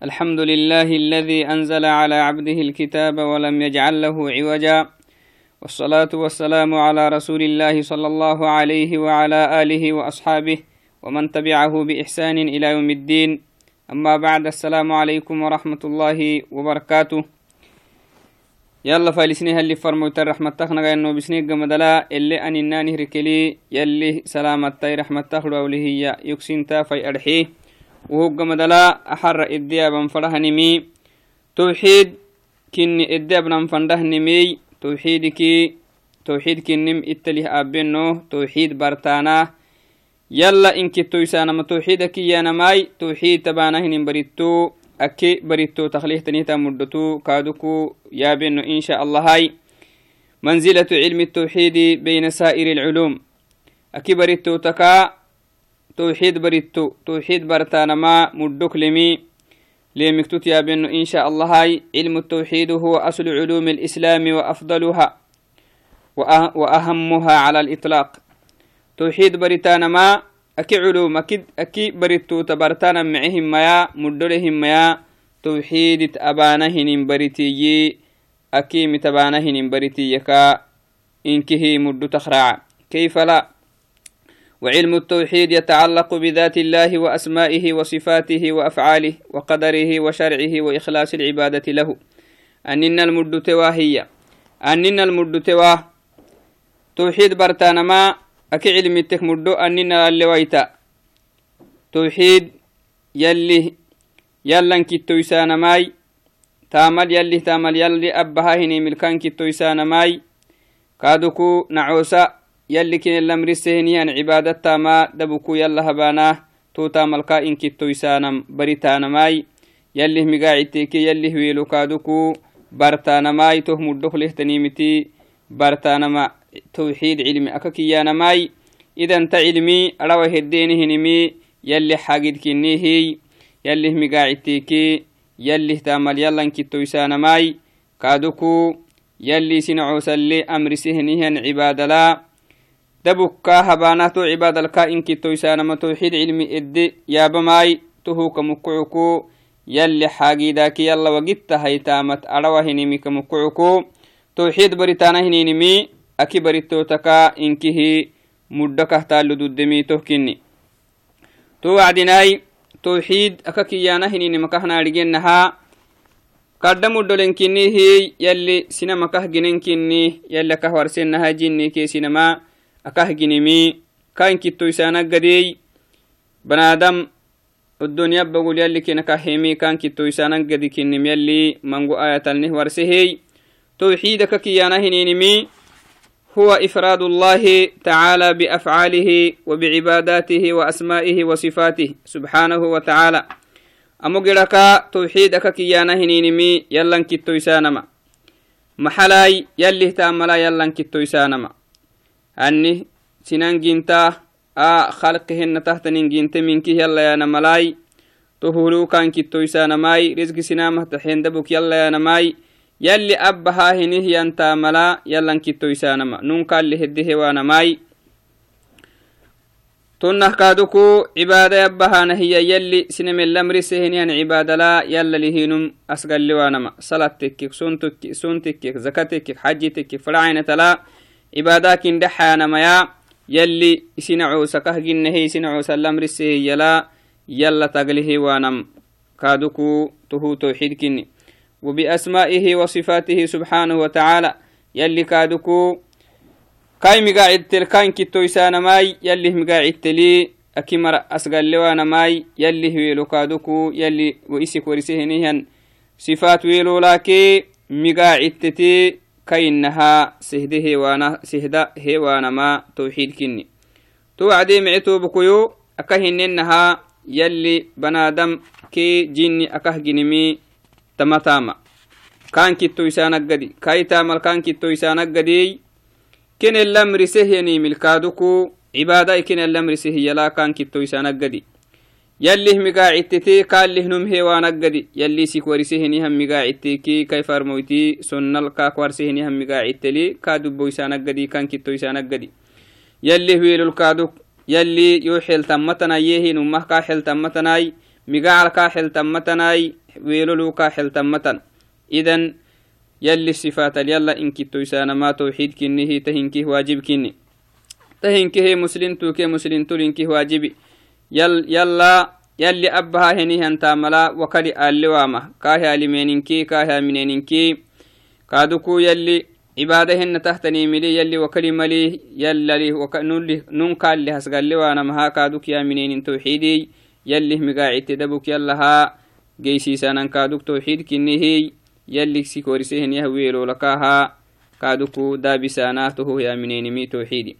الحمد لله الذي أنزل على عبده الكتاب ولم يجعل له عوجا. والصلاة والسلام على رسول الله صلى الله عليه وعلى آله وأصحابه ومن تبعه بإحسان إلى يوم الدين. أما بعد السلام عليكم ورحمة الله وبركاته. يلا فالسنها اللي فرموت الرحمة تخنا إنه بسنيق مدلا اللي أن الناني ركلي يلي سلامة رحمة تخلو هي يكسين في أرحيه وهو مدلا أحر إديابا فرهنمي توحيد كني إديابنا فندهنمي توحيدك توحيد كنم إتليه أبنو توحيد برتانا يلا إنك تويسانا ما توحيدك يا نماي توحيد تبانا هنم بريتو. أكي بريتو تخليه تنيتا مدتو كادوكو يا بنو إن شاء الله هاي. منزلة علم التوحيد بين سائر العلوم. أكي بريتو تكا. توحيد بريتو توحيد برتانا ما مدوك لمي ليمكتوت يا بنو إن شاء الله هاي. علم التوحيد هو أصل علوم الإسلام وأفضلها وأهمها على الإطلاق. توحيد بريتانا ما أكي علوم أكيد أكي بريتو تبرتانا معهم ميا مدولهم ميا توحيد أبانهن بريتي أكي متبانهن بريتي يكا إنكه مدو تخرع. كيف لا؟ وعلم التوحيد يتعلق بذات الله وأسمائه وصفاته وأفعاله وقدره وشرعه وإخلاص العبادة له. أننا المد تواهية أننا المد توحيد برتانا ما أكي علم التكمدو أننا اللويتا توحيد يلي يلن كتو يسانا ماي تامل يلي تامل يلي أبها هني ملكان كتو يسانا ماي كادوكو نعوسا. يلي كن اللمرسهنيان عبادتا ما دبكو يلا هباناه توتا ملكا إن كتو يسانم بريتانا ماي. يلي مقاعدتك يلي ويلو كادوكو برتانا ماي تهم الدخل تنيمتي برتانا ما توحيد علمي أككيانا ماي. إذا انت علمي أروه الدين هنمي يلي حاجد كنيهي يلي مقاعدتك يلي تعمل يلا ماي. كادوكو يلي سنعو سلي أمر سهنيهن عباد لا. دبكا هباناتو عباد الكائن كتو يسانما توحيد علمي إدي يابا ماي تهو كمكعكو يلي حاجيداك يلا وقت هيتامت أروه هنمي كمكعكو توحيد بريتانا هنينمي أكي بريتو تكا إنكه مدكه تالو ددمي تهكني تو وعدناي توحيد أكاكيانا هنيني مكهنا رجنها قدمو كني هي يلي سينما كه جننكني يلي كهورسنها جني كي سينما. Akahginimi kain kitto isanaggadey banadam الدنيا بقول يلي كنا كهيمي كان كتو يسانا قد كنم يلي منغو آية النه ورسهي توحيدك كيانا هنينمي هو إفراد الله تعالى بأفعاله وبعباداته وأسمائه وصفاته سبحانه وتعالى أمجرك توحيدك كيانا هنينمي يلن كتو يسانما محلاي يلي تاملا يلن كتو يسانما أني سنان جنتا آ خلقهن تحت ننجنت منك يلا يا نملاي. تهولو كان كتو يسانا ماي رزق سنامه تحين دبك يلا يا نماي. يلي أبها هنه ينتا ملا يلا كتو يسانا ما نون قال لهده وأنا ماي تنه كادوكو عبادة يبها نهي يلي سنم الأمر سهنيان عبادة لا يلا لهينم أسقل لوانما صلاة تكك سنتك سنتك زكاتك حجتك فرعين تلا سكه جنه سنعو سلم رسه يلا يلا تقله وانم كادوكو تهو توحيد كني وبأسمائه وصفاته سبحانه وتعالى يلي كادوكو كاي مقاعد تلكاين كتو يسانا ماي يلي مقاعد تلي أكمر أسقال لوانا ماي يلي ويلو كادوكو يلي وإسك ورسهنيهن صفات ويلو لاكي مقاعد تتي كينها سهده هوانا سهدا هوانا ما توحيد كني. تو عدي معتو بكيو أكهننها يلي بنادم كي جيني أكه جنمي تمتاما. كان كتو يسانك قدي. كاي تامل كان كتو يسانك قدي. كن الأمر سهيني ملكادوكو عبادة كن الأمر سهي لا كان كتو يسانك قدي. يلي مقاعدتي قال له نم هيوان قدي يلي سيك ورسهني هم مقاعدتي كي كيف ارمويتي سنل كاك ورسهني هم مقاعدتلي كادو بويسان قدي كان كتو يسان قدي يلي ويل الكادو يلي يوحل تمتنا يهي نمه كاحل تمتناي مقاعل كاحل تمتناي ويلو لوكا حلتمتن إذن يلي الصفات يلا إن كتو يسانا ما توحيد كنه تهنكه واجب كني تهنكه مسلم توكي مسلم تولنكه واجب يل يلا يلي أبها هني هنتا ملا وكالي اللوامة كاها لمنينكي كاها منينكي كادوكو يلي عبادة هن تحتني ملي يلي وكلي ملي يلا لي وك نولي ننكال لي هسقال وأنا مها كادوك يا منين توحيدي يلي مقاعد تدبك يلا ها جيسي سانا كادوك توحيد كني هي يلي سيكوريسيهن يهويلو لكاها كادوكو دابساناته يا منين مي توحيدي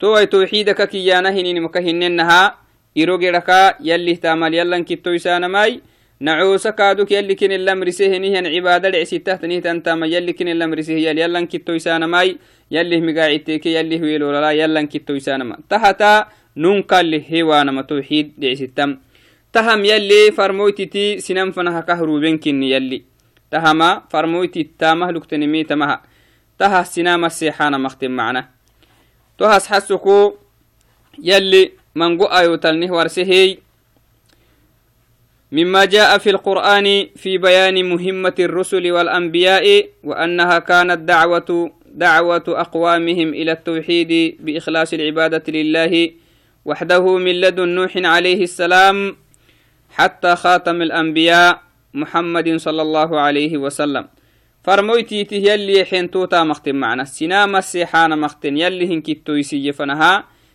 تو اي توحيدك كيانا هنين مكهننها iro gedhaka yallih taamal yallan kitto isaanamai nacoosa kaaduk yalli kinelamrisehenihan cibaada dhecsittahtanihitan taama yalli yallih migaacitteeke yallih weelolala yallan tahata nunkalli tawxiid dhecsitam taham yalli farmoytiti sinan fanahaka hruben yalli. Tahama farmoytit taamah lugtanimi tamaha. Taha macna. Tohas xasuku yalli منقو ايوتلنه ورسهي مما جاء في القرآن في بيان مهمة الرسل والأنبياء وأنها كانت دعوة دعوة أقوامهم إلى التوحيد بإخلاص العبادة لله وحده من لدن نوح عليه السلام حتى خاتم الأنبياء محمد صلى الله عليه وسلم. فرمويتي يلي حين توتا مختم معنا. سنام السيحان مختن يلي هنكتو يسي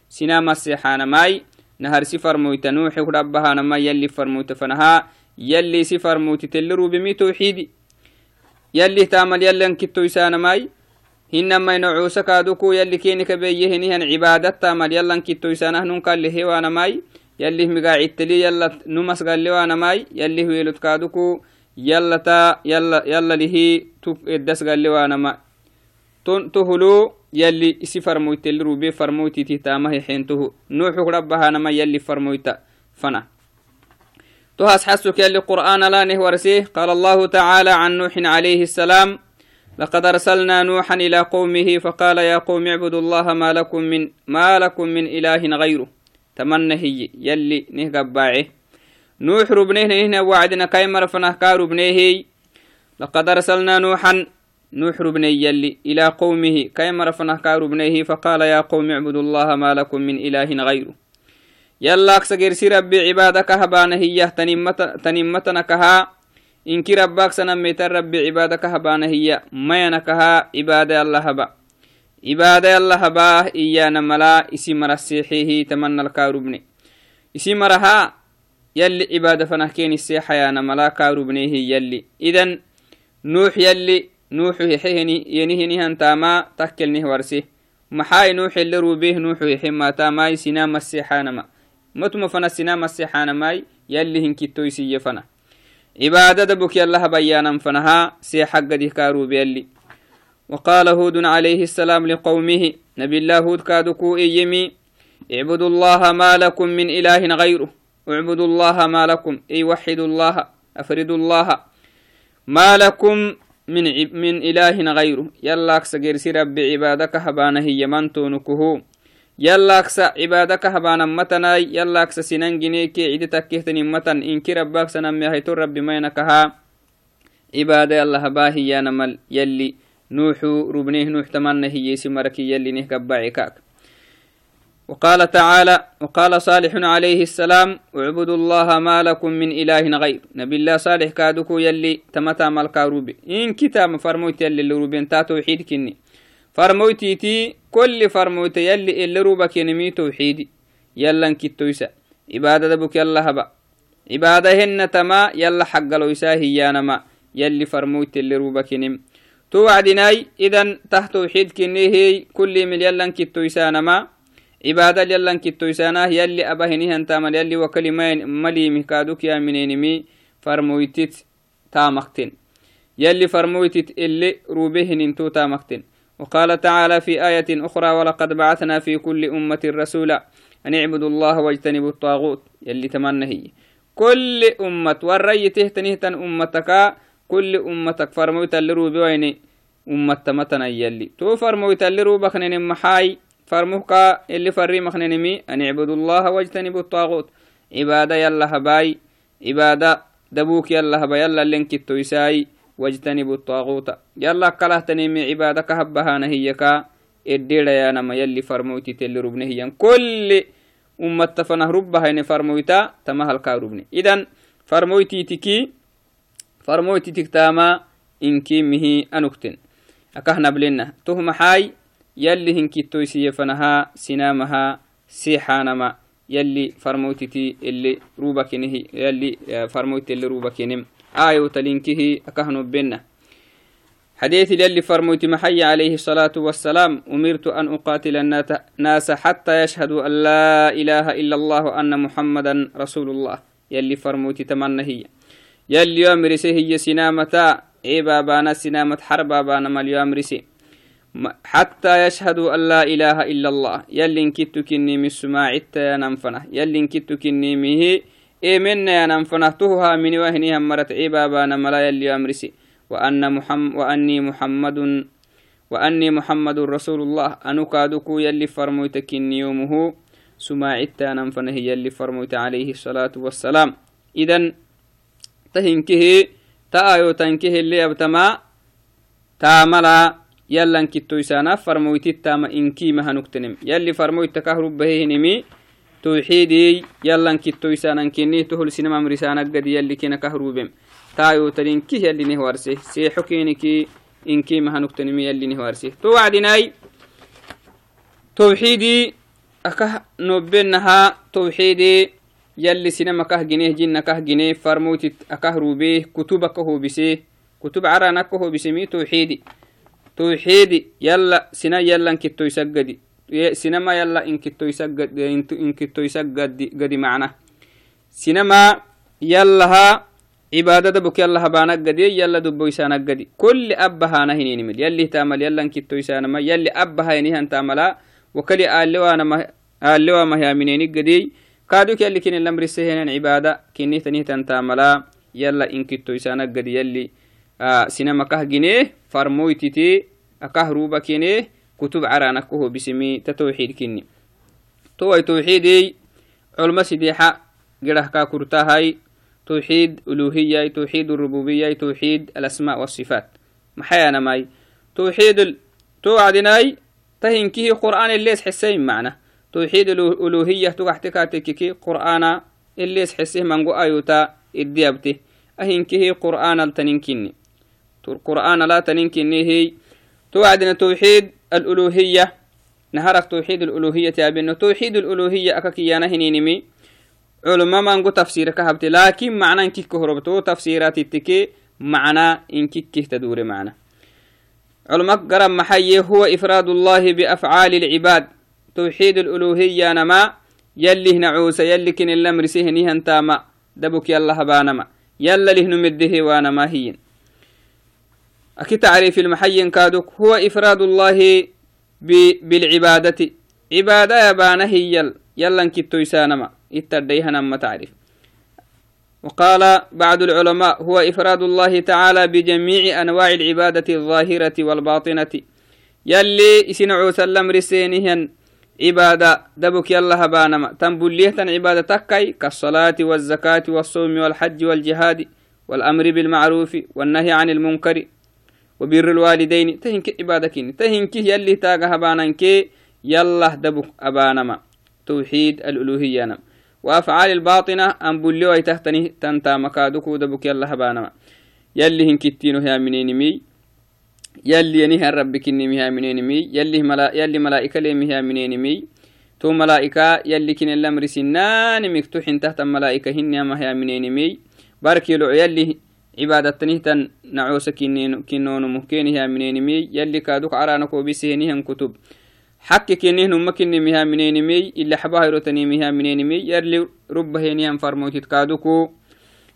فنها سنام السيحان ماي نهر سفر مويت نوح ربها نما يلي فرموت فنها يلي سفر موت تلرو بمي توحيدي يلي تعمل يلي انكتو يسان ماي هنما ينعوس كادوكو يلي كينك بيه هن عبادة. تعمل يلا انكتو يسانه ننكا اللي هي وأنا ماي يلي مقاعد تلي يلا نمس قال لي وأنا ماي يلي هو يلت كادوكو يلا تا يلا يلا لهي ادس قال لي وأنا ماي. تهلو يلي isi farmoyteli rube farmoytiti tamahi xentohu nuuxuk rabbahanama yalli farmoyta fana. تهس حسك يلي قرآن لأنه ورسيه قال الله تعالى عن نوح عليه السلام لقد أرسلنا نوحا إلى قومه فقال يا قوم اعبدوا الله ما لكم من ما لكم من إله غيره تمنى هي يلي نه قباعه نوح ربنيه نه وعدنا كايمر فنه كاربنيه لقد أرسلنا نوحا نوح ربني يلي إلى قومه كيما رفنه كاربنيه فقال يا قوم اعبدوا الله ما لكم من إله غيره. يلا أكسجر سي ربي عبادك هبانه هي تنمتنا كها إنك ربك سنميت ربي عبادك هبانه هي ما ينكها عبادة الله هبا. عبادة الله هبا. إيانا ملا اسم رسيحيه تمنى الكاربني اسم رها يلي عبادة فنحكين السيحة يا ملا كاربنيه يلي. إذن نوح يلي محاي نوح اللي روبيه نوح يحما تاماي سنام السيحانما. متم فنا سنام السيحانماي يلي هنكتو يسي فنا عبادة دبك يالله بيانا فنها سيحق دي كارو بيلي وقال هود عليه السلام لقومه نبي الله هود كادكو إيمي اعبدوا الله ما لكم من إله غيره. اعبدوا الله ما لكم أي وحدوا الله أفردوا الله. ما لكم من من إله غيره. يلا أكس جرسي رب عبادك هبانا هي من تونكه. يلا أكس عبادك هبانا متنا. يلا أكس سنن جنيك عدتك كهتني متن. إنك ربك سنمي هيتو رب ما ينكها. عبادة الله هباه يا نمل. يلي نوح ربنيه نوح تمنى هي سمرك يلي نه كبعكاك وقال تعالى وقال صالح عليه السلام اعبدوا الله ما لكم من إله غير نبي الله صالح كادوكو يلي تمتا ملكا روبي إن كتاب فرموت يلي اللي روبين تا توحيد كني. فرموتي تي كل فرموت يلي اللي روبا كنمي توحيدي. يلا انكتويسا عبادة دبك يلا هبا. عبادة هن تما يلا حق لويسا ما. يلي فرموت اللي روبا كنم توعدناي إذن تحت توحيد كني هي كل من يلا انكتويسا نما عبادة يلن كتو إساناه يلي أبهني هنتامل يلي وكلمين ملي مكادوك يا منينمي فرمويتت تامختن يلي فرمويتت اللي روبهن انتو تامختن وقال تعالى في آية أخرى ولقد بعثنا في كل أمة رسولا أن اعبدوا الله واجتنبوا الطاغوت يلي تمنى هي كل أمة والري تهتنهتن أمتك كل أمتك فرمويت اللي روبي ويني أمة تمتنا يلي تو فرمويت اللي روبخنين محاي فرموكا اللي فري مخننمي أن اعبدوا الله واجتنبوا الطاغوت. عبادة يلا هباي عبادة دبوك يلا هبا يلا لنك التويساي واجتنبوا الطاغوت. يلا كله تنمي عبادك هبها نهيكا الدير يا نما يلي فرموتي تل ربنه كل أمة تفنه ربها إن فرمويتا تمهل كاربني إذن فرمويتي تكي فرمويتي تكتاما إنكي مهي أنكتن. أكهنا بلنا تهم حاي يلي هنكي تويسي فنها سنامها سيحانما. يلي فرموتي اللي روبكنه يلي فرموتي اللي روبكنم آية تلينكه أكهنو بنا. حديث يلي فرموت محي عليه الصلاة والسلام أمرت أن أقاتل الناس حتى يشهدوا أن لا إله إلا الله أن محمدا رسول الله. يلي فرموت تمنى هي يلي يامرسي هي سنامة عيبا بانا سنامة حربا بانا مال يامرسي حتى يشهدوا أن لا إله إلا الله يلي انكتو كني من سماعت يا ننفنه يلي انكتو كني ميه إيه منا يا ننفنه تهها من وهنها مرت عيبا بانا ملا يلي يامرسي وأن محمد وأني محمد وأني محمد رسول الله أنو كادوكو يلي فرمويتك يومه سماعتا ننفنه يلي فرمويت عليه الصلاة والسلام إذن تهنكه تآيو تنكه اللي أبتما تاملا يلا انكتو يسانا فرمويت التاما إنكي مهنكتنم يلي فرمويت كهرب بهنمي توحيدي يلا انكتو يسانا انكيني تهل سينما مرسانا قد يلي كنا كهروبم تايو تلين كي يلي نهوارسي. سيحو كينكي إنكي مهنوك تنمي يلي نهوارسي. تو وعدناي توحيدي أكه نوبنها توحيدي يلي سينما كه جنيه جنة كه جنيه فرموت أكه روبيه كتبك هو بسيه كتب عرانك هو بسمي توحيدي. توحيدي يلا سنا يلا انكتو يسجدي سينما يلا انكتو يسجد انكتو يسجد قدي معنا سينما يلا cibaadada buk yalla habaanaggadi yalla dubboysaanaggadi kulli abbahaana hininimil yalli taamal yallan kittoysaanama yalli abbahaynihan taamala wakali aalewamahyamineniggadi kaaduk yalli kinin lamrisehenan cibaada kinihtanihtan taamala yalla in kittoysaanaggadi yalli sinam akah gine farmoytite akah ruba kutub caranakoho bisimi ta tawxiid kini towai tawxiidey culma sideexa gerahkaa kurtahay tawxiid uluhiyai tawxiid rububiyai tawxiid alasma wasifaat maxayanamai tawxiid towacdinai tahinkihi qur'aan ilees xesayn macna. Tawxiid uluhiya tugaxtekaatekiki qur'aana ilees xeseh mango ayuta idiyabte ahinkihi qur'aanaltaninkinni قرآن التنينكيني قرآن لا تنينكيني هي. توعدنا توحيد الألوهية. نهارك توحيد الألوهية يا توحيد الألوهية أكاكيانا هنينمي علماء ما نقول تفسير كهبت لكن معنى إنك كهربتو. تفسيرات التكي معنى إنك تدور معنى. علماء قرم محيي هو إفراد الله بأفعال العباد. توحيد الألوهية نما. يلي نعوس يلي كن الأمر سهني هنتاما دبك يلا هبانما. يلا له نمده وأنا ما هي أكي تعريف المحي كادك هو إفراد الله بالعبادة. عبادة يبانا هي يلا كتو يسانما. اتديها نما تعرف. وقال بعض العلماء هو إفراد الله تعالى بجميع أنواع العبادة الظاهرة والباطنة. يلي إسنعو سلم رسينهن عبادة. دبك يلا هبانما. تنبليه عبادة تكي كالصلاة والزكاة والصوم والحج والجهاد والأمر بالمعروف والنهي عن المنكر. وبر الوالدين تهنك عبادة كين تهنك يلي تاغ هباننك يلا دبك أبانما. توحيد الألوهية نم. وأفعال الباطنة أن بليو تهتني تنتا مكادوكو دبك يلا هبانا يلي هن كتينو هي منين مي. يلي ينهي الرب كني مها منين مي. يلي ملا يلي ملائكة لي مها منين مي. تو ملائكة يلي كن الأمر سنان مكتوح تحت الملائكة هن ما هي منين مي. بارك يلو يلي هي منين مي يلي كادوك عرانكو بسهنهم كتب حكي كينيه نمكن مها منين مي إلا حباه يروتني مها منين مي يرلي رب هينيان فرموت كادوكو.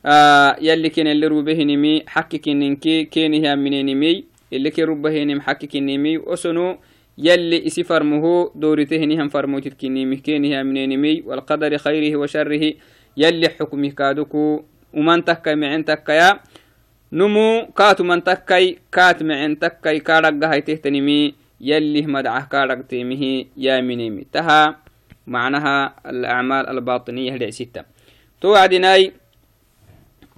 آه يلي كين اللي روبه نمي حكي كينينكي كينيها منين مي اللي كي رب هينيم حكي كينيمي وسنو يلي إسي فرمه دورته نهم فرموت كينيمي كينيها منين مي والقدر خيره وشره يلي حكمه كادوكو. ومن تكا معين تكا نمو كاتو من تكاي كات معين تكاي كارقها تهتنمي. يلي مدعه كارك تيمه يا منيمي تها معناها الأعمال الباطنية لعسيتا توعدناي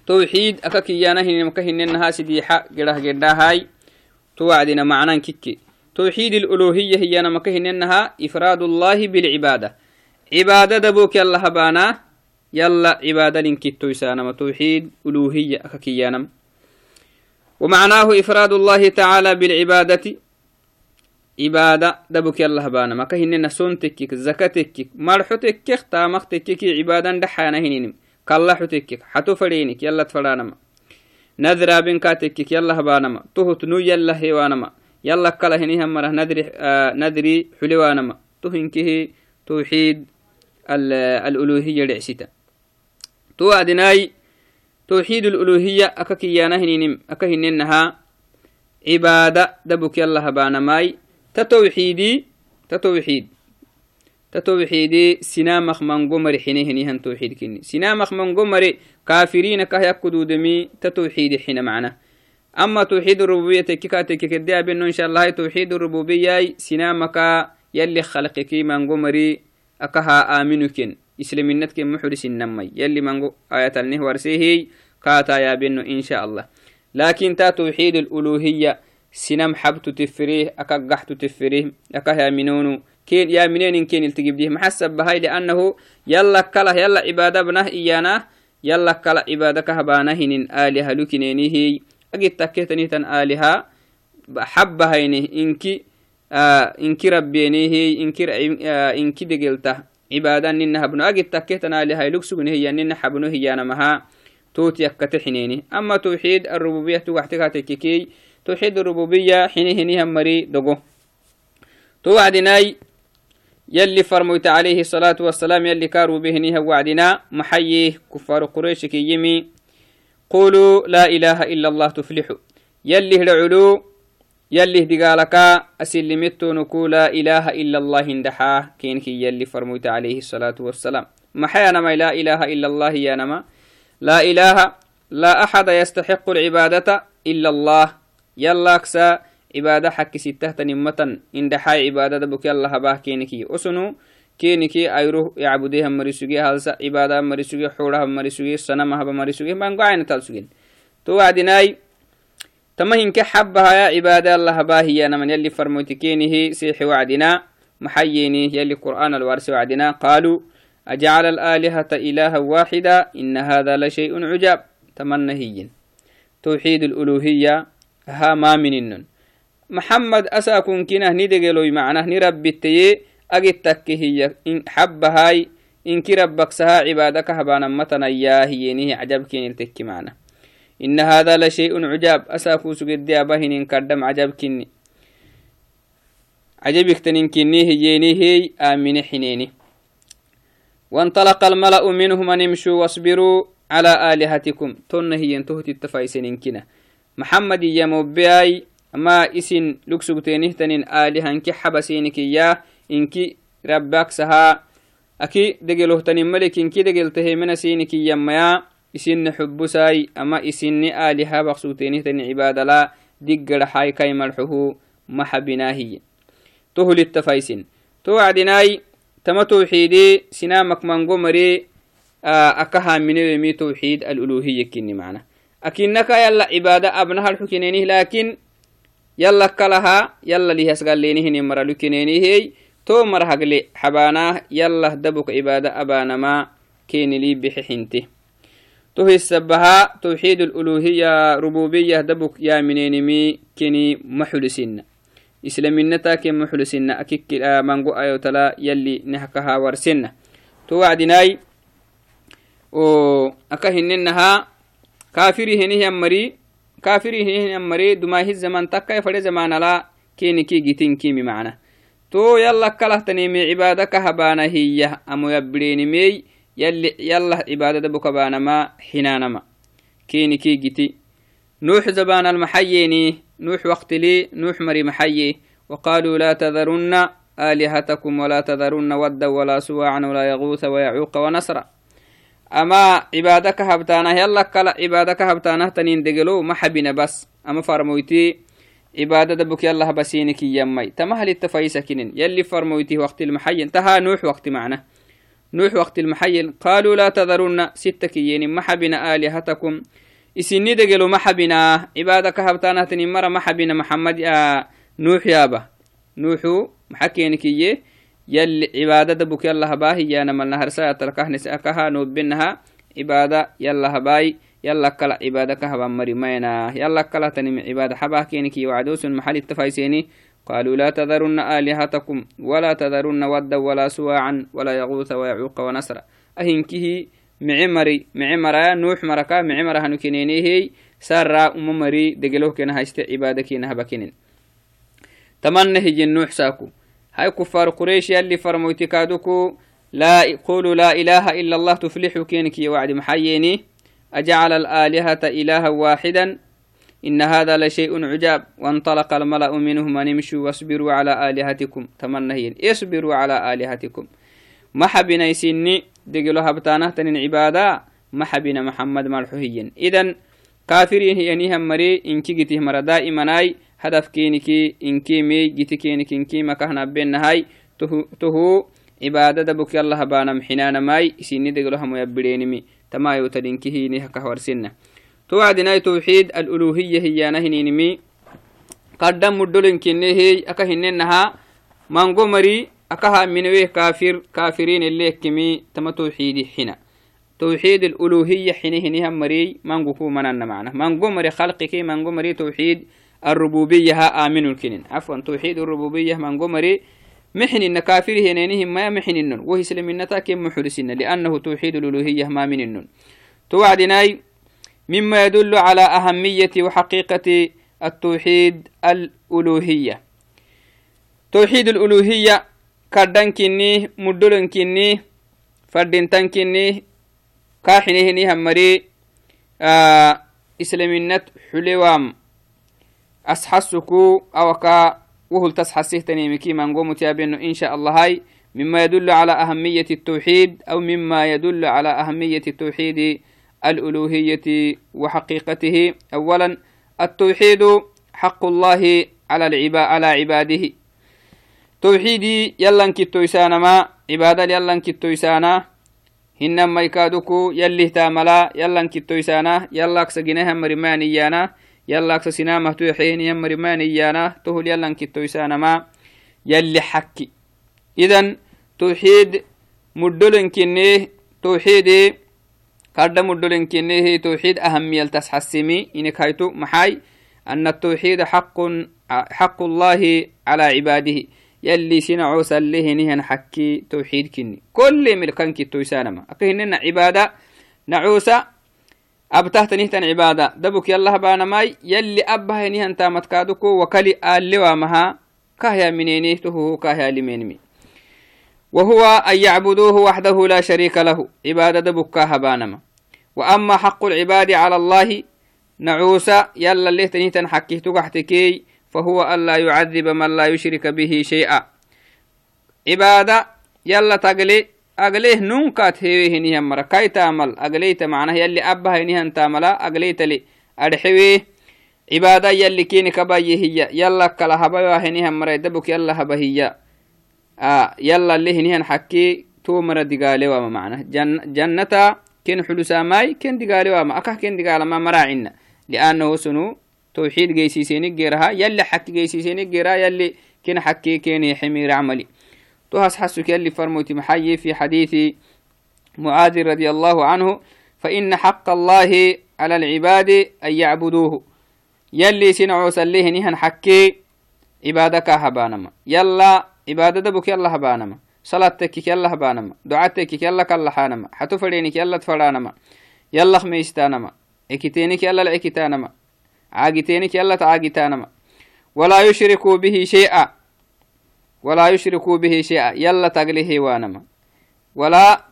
توحيد أكاكيانا هنا مكهننها سديحة جره جدهاي توعدنا معنى كيكي. توحيد الألوهية هي أنا مكهننها إفراد الله بالعبادة. عبادة دبوك يلا هبانا يلا عبادة لنكتو يسانما توحيد ألوهية أكاكيانا ومعناه إفراد الله تعالى بالعبادة. عبادة دبك يلا هبانا. ما كهننا سون تكك زكاة تكك مرحو تكك تامخ تكك عبادة دحانا هنين كالله حتو فرينك يلا تفرانما نذرا بنكا تكك يلا هبانما تهت نو يلا هيوانما يلا كلا هني هم ندري آه ندري حلوانما تهنكه توحيد الألوهية لعسيتا. تو أدناي توحيد الألوهية أككيانا هنينم أكهننها عبادة دبك يلا هبانا ماي. تتوحيدي تتوحيد. تتوحيدي سنامخ من قمر حينه هنيهن توحيد كني سنامخ من قمر كافرين كه يكدو دمي تتوحيد حين معنا. أما توحيد الربوبية تكيكاتك كدي إن شاء الله توحيد الربوبية سنامك يلي خلقك من قمري أكها آمنكن إسلامينتك محرس النمي يلي من آية النهور سيهي كاتا يا بأنه إن شاء الله. لكن تا توحيد الألوهية سنم حبت تفريه أكقحت تفريه أكه منونو. كين يا منين كين التجيب ديه؟ محسب بهاي لأنه يلا كلا يلا عبادة بنه إيانا يلا كلا عبادة كهبانه إن آلهة لكنيني هي أجد تكتني تن آلهة حبها إنه إنكي آه إنكي ربيني هي إنكي آه إنكي دقلته. عبادة ننها بنو أجد تكتنا آلهة لكسبنه هي ننها حبنه هي أنا مها توت يكتحنيني أما توحيد الربوبية توحتك تككي توحيد الربوبية حينه نهم مري دقو توعدناي يلي فرميت عليه الصلاة والسلام يلي كارو به نيه وعدنا. محييه كفار قريش كي يمي. قولوا لا إله إلا الله تفلحوا. يلي هدعلو يلي هدقالك أسلمتو نكو لا إله إلا الله اندحاه كينك يلي فرميت عليه الصلاة والسلام. ما لا إله إلا الله يا نما. لا إله لا أحد يستحق العبادة إلا الله. يلا كسا عبادة حق ستة نمتا إن دحاي عبادة دبك يلا هباه كينكي أسنو. كينكي أيروه يعبديها مريسوغي هالسا عبادة مريسوغي حورها مريسوغي هبا مريسوغي بانقو عين تلسوغين تو وعدناي تمهن كحبها يا عبادة الله باهي أنا من يلي فرموتكينه سيح وعدنا محييني يلي قرآن الوارس وعدنا. قالوا أجعل الآلهة إلها واحدة إن هذا لشيء عجاب. تمنهي توحيد الألوهية ها ما منن محمد أساكن كنه ندقلوي معناه نربتي أجتك هي. إن حب هاي إن كربك سها عبادك هبانا متنا يا هي نيه عجب كين التك معنا. إن هذا لشيء عجاب. أساكو سجد أبهن إن كدم عجب كني. عجبك تنين كني هي هي آمن حنيني. وانطلق الملأ منهم أن يمشوا واصبروا على آلهتكم. تن هي انتهت التفايسين كنا. محمد يا موبياي ما إسن لكسوتينه تنين آلهة. انكي حبسينك يا انكي ربك سها. أكي دقلوه ملك انكي دقلته من سينك يميا اسن حبساي أما اسن آلهة بخسوتينه تنين عباد لا دقل حاي كي ملحه محبناهي تهل التفايسين توعدناي تما توحيدي سنامك منقو مري أكها من يمي توحيد الألوهية كني معنا أكنك يلا عبادة أبنها الحكينيني لكن يلا كلها يلا ليه سقاليني هني مرة لكينيني هي تو مرة هقلي تو السبها توحيد الألوهية ربوبية دبك يا منينمي كني محلسين. إسلامينتا كي محلسين. أكيك مانغو أيو تلا يلي نحكها ورسنا تو وعدناي و أكهننها كافري هنه مري كافري هنه مري دماه الزمان تكا فدي زمان لا كيني كي جيتين كيمي معنا. تو يلا كله تنيمي عبادك هبانا هي أمو يبريني مي يلي يلا عبادة بك بانا ما حنانا ما كيني كي جيتي. نوح زبان المحييني نوح وقت لي نوح مري محيي. وقالوا لا تذرن آلهتكم ولا تذرن ودا ولا سواعا ولا يغوث ويعوق ونسرا. أما عبادك هبتانا يلا كلا عبادك هبتانا تنين دقلو ما حبنا بس. أما فرمويتي عبادة دبك يلا بسينك يمي. تمهل التفايسة كنين. يلي فرمويتي وقت المحي انتهى نوح وقت معنا. نوح وقت المحيل قالوا لا تذرن ستك يين محبنا آلهتكم. إسني دقلوا محبنا. عبادك هبتانا تنمر محبنا محمد. آه نوح يابا. نوح محكينك يه يلي عبادة دبك يلا هباهي يا نمال نهر ساعة تلقاه نسأكها. نوبنها عبادة يلا هباي يلا كلا عبادة كهبا مريمينا. يلا كلا تنم عبادة حباه كينك وعدوس محل التفايسيني. قالوا لا تذرن آلهتكم ولا تذرن ودا ولا سواعا ولا يغوث ويعوق ونسر أهنكه معمري معمرا نوح مركا معمرا هنكينينيه سارا أممري دقلوه كنا هايست عبادة كنا هبكينين تمنى هي نوح ساكو. هاي كفار قريش يلي فرموتي كادوكو لا قولوا لا إله إلا الله تفلحوا كينك وعد محييني. أجعل الآلهة إلها واحدا إن هذا لشيء عجاب. وانطلق الملأ منهم أن امشوا واصبروا على آلهتكم. تمنهين. اصبروا على آلهتكم. ما حبنا يسني دقلو هبتانه تنين عبادة. ما حبنا محمد مرحوهين إذن كافرين هي نيهم مري. إنكي جته مرا دائما أي. هدف كينكي إنكي مي جتي كينك إنكي مكهنا بين هاي تهو, عبادة دبك الله بانا محنانا ماي سيني دقلو هم يبدينمي تمايو تدينكي هيني هكهورسنه توعدنا توحيد الألوهية هي نهنينمي قدم مدلن كنه أكا هننها مانغو مري أكها منويه كافر كافرين اللي كمي تم توحيد حنا. توحيد الألوهية حين هنها مري مانغو كو منان معنا. مانغو مري خلقك مانغو مري توحيد الربوبية ها آمن الكنين. عفوا توحيد الربوبية مانغو مري محن كافر هنينهم ما محن النون وهي سلمنتا كم محرسين لأنه توحيد الألوهية ما من النون توعدناي مما يدل على أهمية وحقيقة التوحيد الألوهية. توحيد الألوهية كردن كني مدلن كني فردن كني كاحنه نهمري آه إسلامينت حلوام. أسحسكو أو كا وهل تسحسيه تنيمكي من قوم تيابين إن شاء الله هاي. مما يدل على أهمية التوحيد أو مما يدل على أهمية التوحيد الألوهية وحقيقته. أولا التوحيد حق الله على العباد على عباده. توحيدي يلا كتو ما عبادة يلا كتو يسانا هنما يكادوكو يلي تاملا يلا كتو يسانا يلا أكسجنها مرمانيانا يلا أكس سنامة توحين يم مرمانيانا تهل يلا كتو ما يلي حكي. إذن توحيد مدلن كنيه. توحيدي كاردا مدلن كنيه توحيد أهمية تسحسمي إنك هيتو محاي أن التوحيد حق حق الله على عباده. يلي سنعو سله نهن حكي توحيد كني كل ملكان كتو يسانما أكهننا عبادة نعوسا أبتهت نهتن عبادة. دبك يلا بانا ماي. يلي أبها نهن تامت كادوكو. وكلي آل لوامها كهيا منينيه تهو كهيا لمنمي وهو أن يعبدوه وحده لا شريك له عبادة بكاها بانما وأما حق العباد على الله نعوسا يلا اللي تنيتن حكيه تقحتكي فهو ألا يعذب من لا يشرك به شيئا. عبادة يلا تقلي أقليه نونكات هيوه نيهم مرة كاي تعمل أقليت معناه يلي أبها نيهم تعملا أقليت لي أرحويه عبادة يلي كيني كبايه هي يلا كلا هبا نيهم مرة دبك يلا هبا هي يلا اللي هنيهن حكي تو مرة دقالي وما معنى. جن جنة كن حلوسا ماي كن دقالي وما. أكه كن دقال ما مراعنا لأنه سنو توحيد جيسيسيني جيرها يلي حكي جيسيسيني جيرها يلي كن حكي كيني حمير عملي. تو حسك يلي فرموتي محيي في حديث معاذ رضي الله عنه فإن حق الله على العباد أن يعبدوه. يلي سنعو سليه نهن حكي عبادك هبانما. يلا عبادة دبك يلا هبانما صلاة تكك يلا هبانما دعاء تكك يلا كاللحانما حتو فرينك يلا تفرانما. يلا خميستانما اكتينك يلا العكتانما عاقتينك يلا تعاقتانما. ولا يشركوا به شيئا. ولا يشركوا به شيئا. يلا تقليه وانما ولا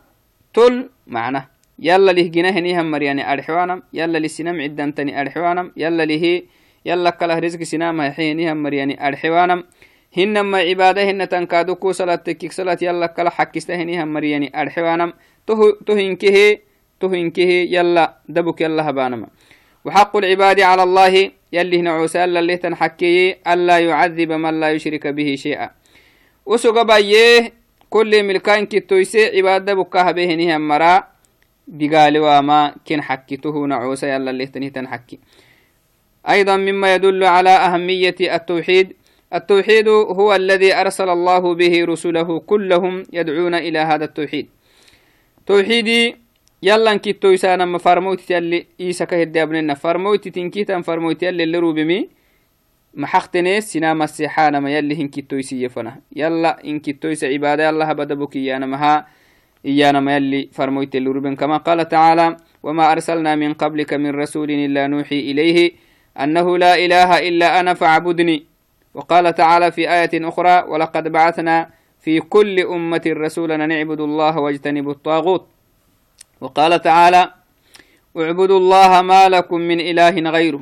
تل معنى. يلا له جناه نيهم مرياني أرحوانم. يلا لسنم عدنتني أرحوانم. يلا له يلا كله رزق سنام حينيهم مرياني أرحوانم. Hinama cibaada hina tankaadu ku salat tekik salat yalla kala xakista hinihan mariyani arxewanam to hinkehe to hinkehe yalla dabuk yalla habanama وحق العباد على الله يلي هنا عوسى اللي تنحكي ألا يعذب من لا يشرك به شيئا وسوغ بايه كل ملكان كتويسي عبادة بكا هبهنه مرا دقال وما كن حكته نعوسى يلا اللي تنهتن حكي أيضا مما يدل على أهمية التوحيد التوحيد هو الذي أرسل الله به رسله كلهم يدعون إلى هذا التوحيد. توحيدي يلا كتو يسانا ما فرموت يلي إيسا كهدي أبننا فرموت تنكيتا فرموت يلي اللي روبمي محختني سينما السيحانا ما يلي هن كتو يسيفنا يلا إن كتو يسا عبادة الله بدبك إيانا مها إيانا ما يلي فرموت اللي روبن كما قال تعالى وما أرسلنا من قبلك من رسول إلا نوحي إليه أنه لا إله إلا أنا فاعبدني. وقال تعالى في آية أخرى ولقد بعثنا في كل أمة رسولا نعبد الله واجتنبوا الطاغوت وقال تعالى اعبدوا الله ما لكم من إله غيره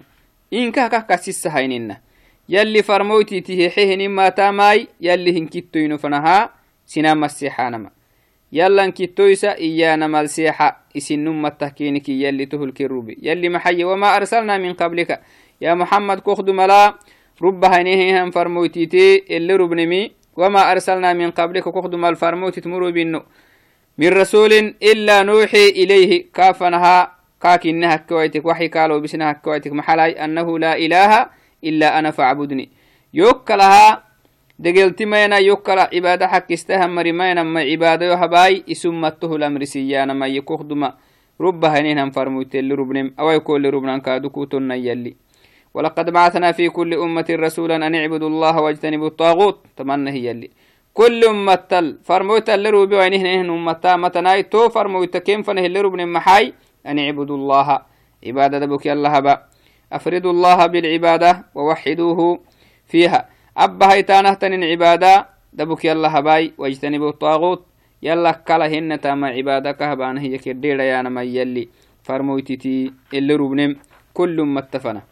إن كاكا كسيس هيننا يلي فرموتي تهيحيه ما تاماي يلي هنكتو ينفنها سنام السيحانما يلا انكتويسا إيانا مالسيحة إسن التحكينك يلي تهل كروبي يلي محي وما أرسلنا من قبلك. يا محمد كخد ملا رب هينيهم فرموتيتي اللي ربنمي وما أرسلنا من قبلك كخد مال فرموتي تمروا بينو. من رسول إلا نوحي إليه كافنها كاكنها كويتك وحي قالوا بسنها كويتك محلاي أنه لا إله إلا أنا فاعبدني. يوكلها دقلت مينا يوكلا عبادة حق استهم مريمينا ما عبادة يهباي اسمته الأمر سيانا ما يكوخ دما رب هنين فرموت اللي ربنم أو يكون لربنا كادوكو تنا يلي. ولقد بعثنا في كل أمة رسولا أن اعبدوا الله واجتنبوا الطاغوت. تمنى هي اللي. كل أمة فرموت اللي روبي وينهن هن أمتا متناي تو فرموت كيم فنه اللي ربن محاي أن اعبدوا الله. عبادة دبك الله با. أفردوا الله بالعبادة ووحدوه فيها. أبا هيتانه تنين عبادة دبك يلا هباي واجتنبوا الطاغوت. يلا كلا هن تاما عبادة كهبان هي كدير يا نما يلي. فرموتي اللي ربنم كل متفنا تو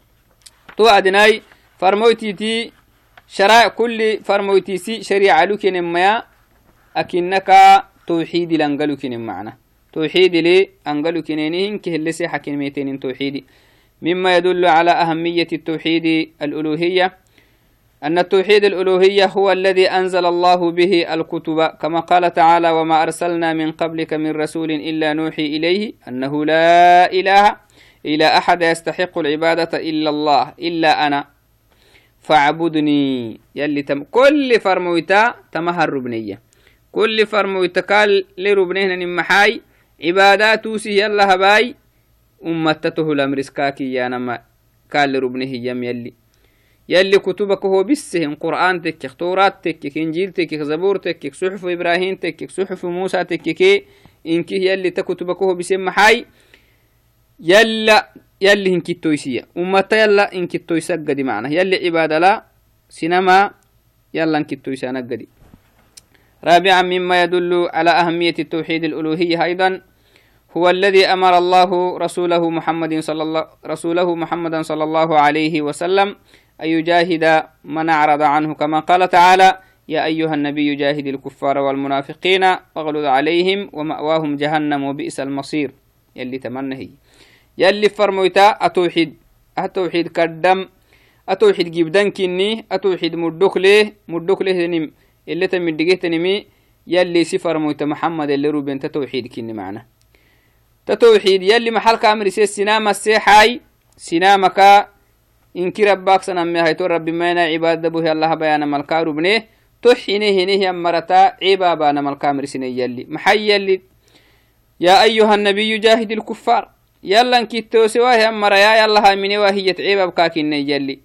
أدناي فرموتي شرائع كل فرموتيسي شريعة لكن ما أكنك توحيد لأنقلكن معنا. توحيد لي أنقلكن إنك حكين ميتين توحيدي مما يدل على أهمية التوحيد الألوهية. أن التوحيد الألوهية هو الذي أنزل الله به الكتب. كما قال تعالى وما أرسلنا من قبلك من رسول إلا نوحي إليه أنه لا إله إلا أحد يستحق العبادة إلا الله إلا أنا. فاعبدني. يلي تم كل فرمويتا تمهر ربنية كل فرمويتا قال لربنيه نمحاي عبادات توسي يلا هباي أمتته الأمرسكاكي يا نما. قال لربنيه يم يلي. يلي كتبك هو بسهم قرآن تكك تورات تكك إنجيل تكك زبور تكك صحف إبراهيم تكك صحف موسى تكك إنك يلي تكتبك هو بسم محاي يلا يلي إنك تويسية أمتا يلا إنك تويسا قدي معنا. يلي عبادة لا سينما يلا إنك تويسا نقدي رابعا مما يدل على أهمية التوحيد الألوهية أيضا هو الذي أمر الله رسوله محمد صلى الله رسوله محمدا صلى الله عليه وسلم أن يجاهد من أعرض عنه. كما قال تعالى يا أيها النبي جاهد الكفار والمنافقين واغلظ عليهم ومأواهم جهنم وبئس المصير. يلي تمنهي. يلي فرمويتا أتوحيد. أتوحيد كدم أتوحيد جبدان كني أتوحيد مدوك ليه مدوك ليه نم اللي تمن دقيت نمي يلي سفر مويتا محمد اللي روبين تتوحيد كني معنا. تتوحيد. يلي محل كامل سي سينما السيحاي سينامك إنك ربك سنمي هيتو ربي مينا عباد به الله بيانا ملكا ربنيه تحينه هنه مرتا عبابانا ملكا مرسني يلي محي يلي يا أيها النبي جاهد الكفار. يلا انكتو سواه أمرا يا يلا هامني وهي عباب كاكين يلي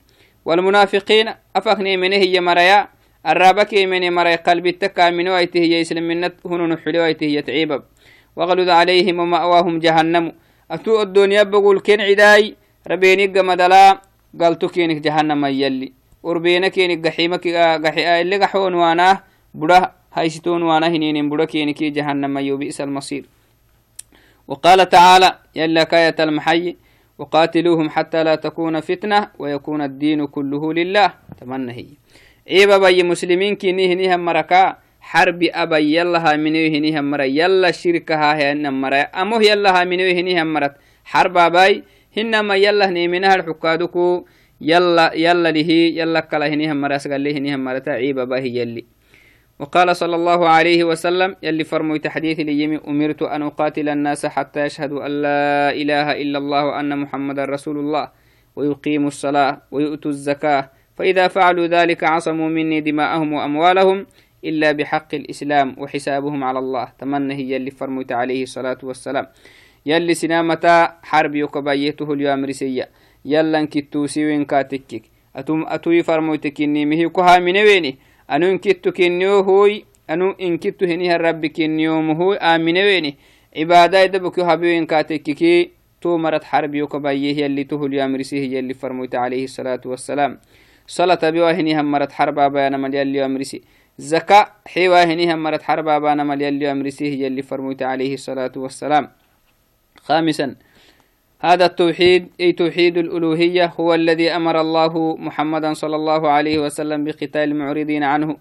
والمنافقين أفخني منه هي مريا الرابك من مريا قلبي تكا من ويته هي يسلم منت هنون حلي ويته هي تعيبب وغلد عليهم ومأواهم جهنم. أتو الدنيا بقول كن عداي ربيني قمدلا قالتو كينك جهنم يلي. وربينا كينك قحيمك قحي اللي قحون وأنا بدا هايستون وأنا هنين بدا كينك جهنم يوبئس المصير. وقال تعالى يلا كاية المحي وقاتلوهم حتى لا تكون فتنة ويكون الدين كله لله. تمنى هي. إيبا بي مسلمين كي نيه مركا حرب أبا يلا منيه نيه مرا يلا شركها هي مرا. أمو يلا منيه نيه مرت حرب أباي هنما يلا نيمنها الحكادكو يلا يلا له يلا كلا هنيه مرا سقال له هنيه مرتا عيبا باهي يلي. وقال صلى الله عليه وسلم يلي فرموا تحديث ليمي أمرت أن أقاتل الناس حتى يشهدوا أن لا إله إلا الله وأن محمد رسول الله ويقيموا الصلاة ويؤتوا الزكاة فإذا فعلوا ذلك عصموا مني دماءهم وأموالهم إلا بحق الإسلام وحسابهم على الله. تمنى هي اللي فرميت عليه الصلاة والسلام. يلي سنامة حرب يكبايته اليوم رسية يلا انكتو سيوين كاتكك. أتم أتوي فرميتك إني مهي كها من ويني. أنو انكتو كنيو هوي أنو انكتو هنيها الرب كنيو مهوي آمن ويني عبادة يدبك هبيوين كاتككي تو مرت حرب يكبايه يلي تهل اليوم رسيه يلي فرميت عليه الصلاة والسلام صلاة بواهني هم مرت حربا بيانا مال يلي أمرسي زكاة حيواهني هم مرت حربا بيانا مال يلي أمرسيه يلي فرميت عليه الصلاة والسلام خامسا هذا التوحيد أي توحيد الألوهية هو الذي أمر الله محمدا صلى الله عليه وسلم بقتال المعرضين عنه.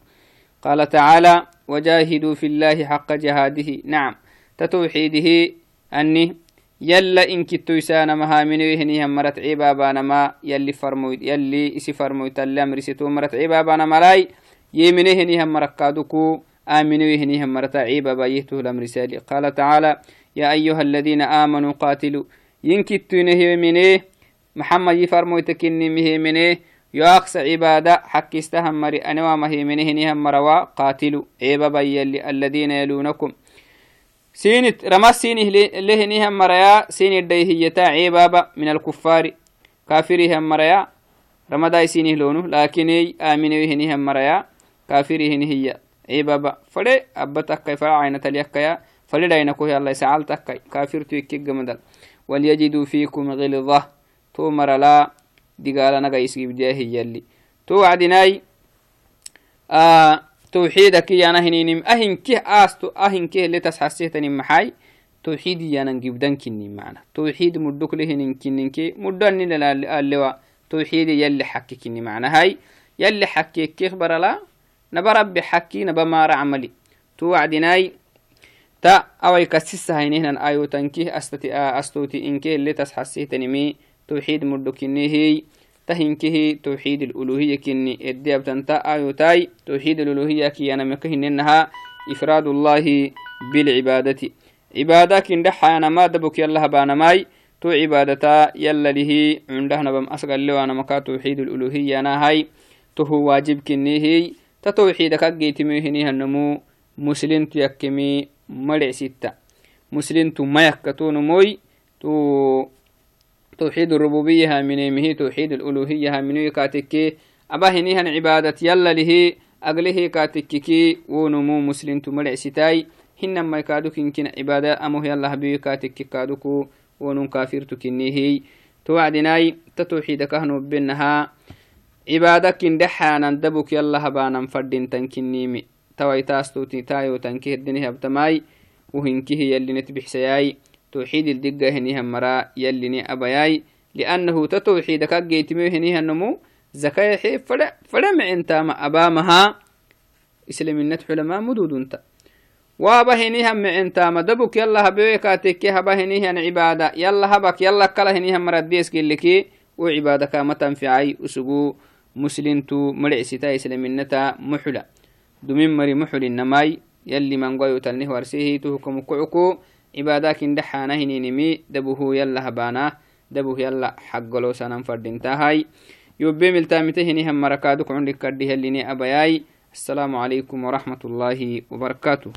قال تعالى وجاهدوا في الله حق جهاده. نعم. تتوحيده أني يلا إن كتو يسانا مها من يهني مرت عبابانا ما يلي فرمويد يلي إسي فرمويد اللي أمر ستو مرت عبابانا ملاي يمنه هني هم مركادكو آمنوا يهني هم مرت عبابا يهته الأمر سالي. قال تعالى يا أيها الذين آمنوا قاتلوا ينكتو نهي منه محمد يفرمويد تكني مه منه يأقص عبادة حق استهم مري أنوا مهي منه نهم مروا قاتلوا. عبابا يلي الذين يلونكم. سينت رمى سينه لهنها مريا. سين الديهية عبابة من الكفار. كافره مريا. رمضاي سينه لونه لكن آمنه هنها مريا. كافره هي. عبابة فلي أبتك فرعين تليكيا فلي دينكو الله سعالتك كافر تيكي مدل وليجدوا فيكم غلظة. تو مرلا دقالنا قيس جاهي يلي تو وعدناي آه توحيدك يانا هنينم. أهن كه آستو أهن كه اللي تسحسيتني محاي. توحيد يانا نجيبدن كني معنا. توحيد مدوك لهن كنن كي. مدن اللوا توحيد يلي حكي كني معنا. هاي يلي حكي كيخ برلا نبرب بحكي نبمار عملي. توعدناي تا أوي كسيسة هينهن آيو تنكيه أستتي أستوتي إنكي اللي تسحسيتني مي توحيد مدوك هي تهنكه توحيد الألوهية كني الدياب تنتا آيوتاي توحيد الألوهية كي أنا مكهن إنها إفراد الله بالعبادة عبادة كن دحا أنا ما دبك يلا بانا ماي تو عبادتا يلا مرع ستة. مسلم يكتون موي تو توحيد الربوبية من مه توحيد الألوهية من كاتكي. أبا هنيهن عبادة يلا له أقله كاتككي ونمو مسلم تمرع ستاي. هنما يكادوك يمكن عبادة أمه يلا بيو كاتك كادوكو ونم كافر تكنيه توعدناي تتوحيد كهنو بينها عبادة الدنيا بتماي وهنكيه يلي نتبح سياي توحيد الدقة هنيها مرا يلي أبياي لأنه تتوحيد كجيتمي هنيها النمو زكاة حي فلا فلا معن تاما أبامها. إسلام النت حلما مدود انت. وابا هنيها معن تاما دبك يلا هبيكا تكي هبا هنيها عبادة يلا هبك يلا كلا هنيها مرديس كي وعبادة كما تنفعي أسقو مسلم تو مرعستا إسلام النتا محلا. دمين مري محل النماي يلي من قوي تلنه ورسيه تهكم كعكو عباداكين دحانا هنينمي دبوه يلا هبانا دبوه يلا حقلو سنان فردنتاهاي يوبي ملتامته هنيهم مركادك عندك كرديه اللي أبياي. السلام عليكم ورحمة الله وبركاته.